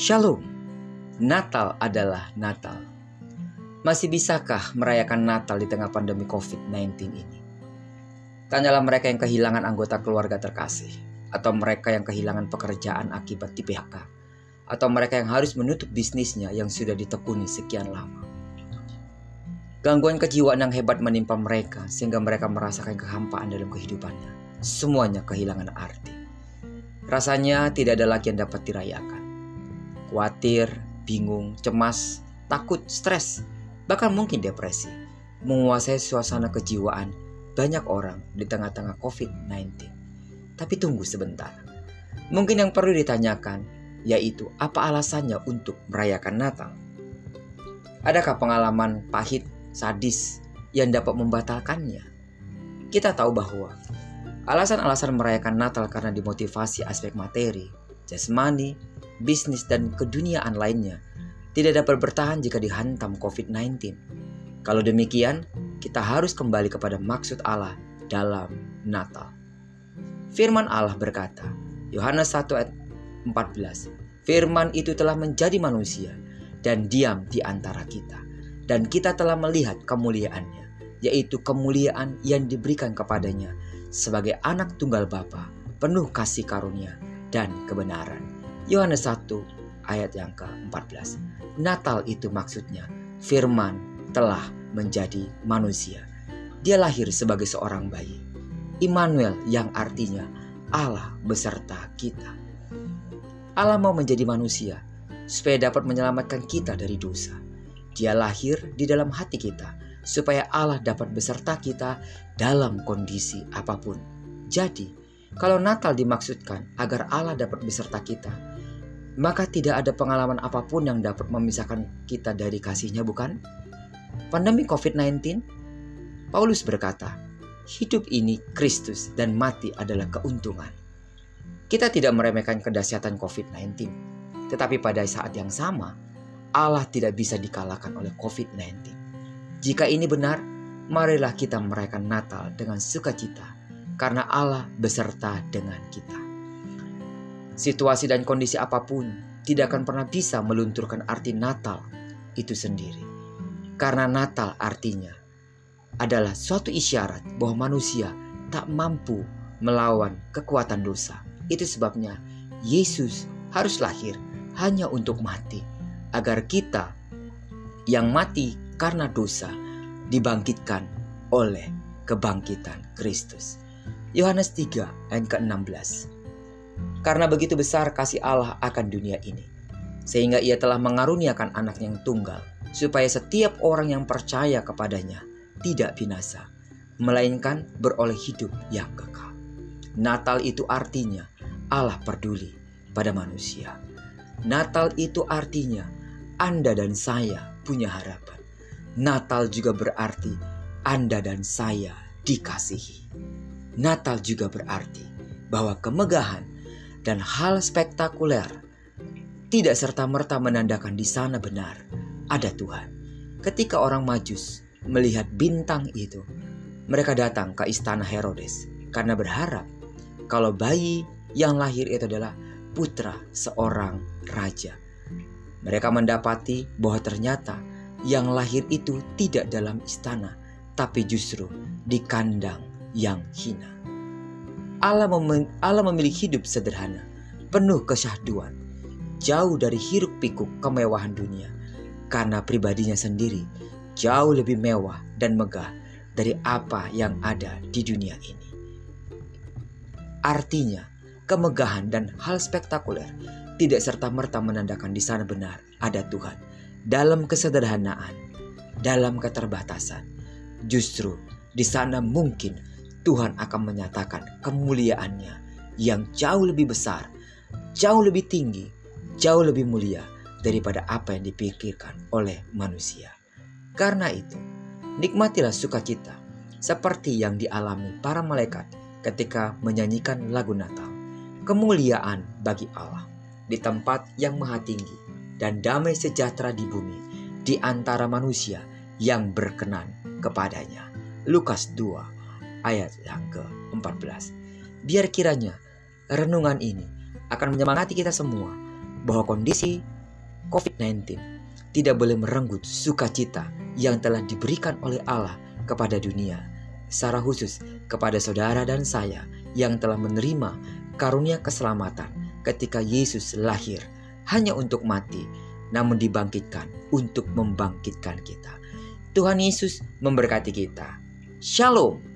Shalom. Natal adalah Natal. Masih bisakah merayakan Natal di tengah pandemi COVID-19 ini? Tanyalah mereka yang kehilangan anggota keluarga terkasih, atau mereka yang kehilangan pekerjaan akibat di PHK, atau mereka yang harus menutup bisnisnya yang sudah ditekuni sekian lama. Gangguan kejiwaan yang hebat menimpa mereka sehingga mereka merasakan kehampaan dalam kehidupannya. Semuanya kehilangan arti. Rasanya tidak ada lagi yang dapat dirayakan khawatir, bingung, cemas, takut, stres, bahkan mungkin depresi, menguasai suasana kejiwaan banyak orang di tengah-tengah COVID-19. Tapi tunggu sebentar. Mungkin yang perlu ditanyakan yaitu apa alasannya untuk merayakan Natal? Adakah pengalaman pahit, sadis yang dapat membatalkannya? Kita tahu bahwa alasan-alasan merayakan Natal karena dimotivasi aspek materi, jasmani, bisnis, dan keduniaan lainnya tidak dapat bertahan jika dihantam COVID-19. Kalau demikian, kita harus kembali kepada maksud Allah dalam Natal. Firman Allah berkata, Yohanes 1 ayat 14, Firman itu telah menjadi manusia dan diam di antara kita. Dan kita telah melihat kemuliaannya, yaitu kemuliaan yang diberikan kepadanya sebagai anak tunggal Bapa, penuh kasih karunia dan kebenaran. Yohanes 1 ayat yang ke-14. Natal itu maksudnya firman telah menjadi manusia. Dia lahir sebagai seorang bayi. Immanuel yang artinya Allah beserta kita. Allah mau menjadi manusia supaya dapat menyelamatkan kita dari dosa. Dia lahir di dalam hati kita supaya Allah dapat beserta kita dalam kondisi apa pun. Jadi, kalau Natal dimaksudkan agar Allah dapat beserta kita, maka tidak ada pengalaman apa pun yang dapat memisahkan kita dari kasihnya bukan? Pandemi COVID-19, Paulus berkata, hidup ini Kristus dan mati adalah keuntungan. Kita tidak meremehkan kedahsyatan COVID-19, tetapi pada saat yang sama, Allah tidak bisa dikalahkan oleh COVID-19. Jika ini benar, marilah kita merayakan Natal dengan sukacita, karena Allah beserta dengan kita. Situasi dan kondisi apa pun tidak akan pernah bisa melunturkan arti Natal itu sendiri. Karena Natal artinya adalah suatu isyarat bahwa manusia tak mampu melawan kekuatan dosa. Itu sebabnya Yesus harus lahir hanya untuk mati agar kita yang mati karena dosa dibangkitkan oleh kebangkitan Kristus. Yohanes 3 ayat ke-16 karena begitu besar kasih Allah akan dunia ini, sehingga ia telah mengaruniakan anak yang tunggal, supaya setiap orang yang percaya kepadanya tidak binasa, melainkan beroleh hidup yang kekal. Natal itu artinya Allah peduli pada manusia. Natal itu artinya Anda dan saya punya harapan. Natal juga berarti Anda dan saya dikasihi. Natal juga berarti bahwa kemegahan dan hal spektakuler tidak serta-merta menandakan di sana benar ada Tuhan. Ketika orang Majus melihat bintang itu, mereka datang ke istana Herodes karena berharap kalau bayi yang lahir itu adalah putra seorang raja. Mereka mendapati bahwa ternyata yang lahir itu tidak dalam istana, tapi justru di kandang yang hina. Allah, mem Allah memilih hidup sederhana, penuh kesyahduan, jauh dari hiruk pikuk kemewahan dunia, karena pribadinya sendiri jauh lebih mewah dan megah dari apa yang ada di dunia ini. Artinya, kemegahan dan hal spektakuler tidak serta-merta menandakan di sana benar ada Tuhan. Dalam kesederhanaan, dalam keterbatasan, justru di sana mungkin Tuhan akan menyatakan kemuliaannya yang jauh lebih besar, jauh lebih tinggi, jauh lebih mulia daripada apa yang dipikirkan oleh manusia. Karena itu, nikmatilah sukacita seperti yang dialami para malaikat ketika menyanyikan lagu Natal. Kemuliaan bagi Allah di tempat yang maha tinggi dan damai sejahtera di bumi di antara manusia yang berkenan kepadanya. Lukas 2 ayat yang ke-14. Biar kiranya renungan ini akan menyemangati kita semua bahwa kondisi COVID-19 tidak boleh merenggut sukacita yang telah diberikan oleh Allah kepada dunia, secara khusus kepada saudara dan saya yang telah menerima karunia keselamatan ketika Yesus lahir hanya untuk mati, namun dibangkitkan untuk membangkitkan kita. Tuhan Yesus memberkati kita. Shalom.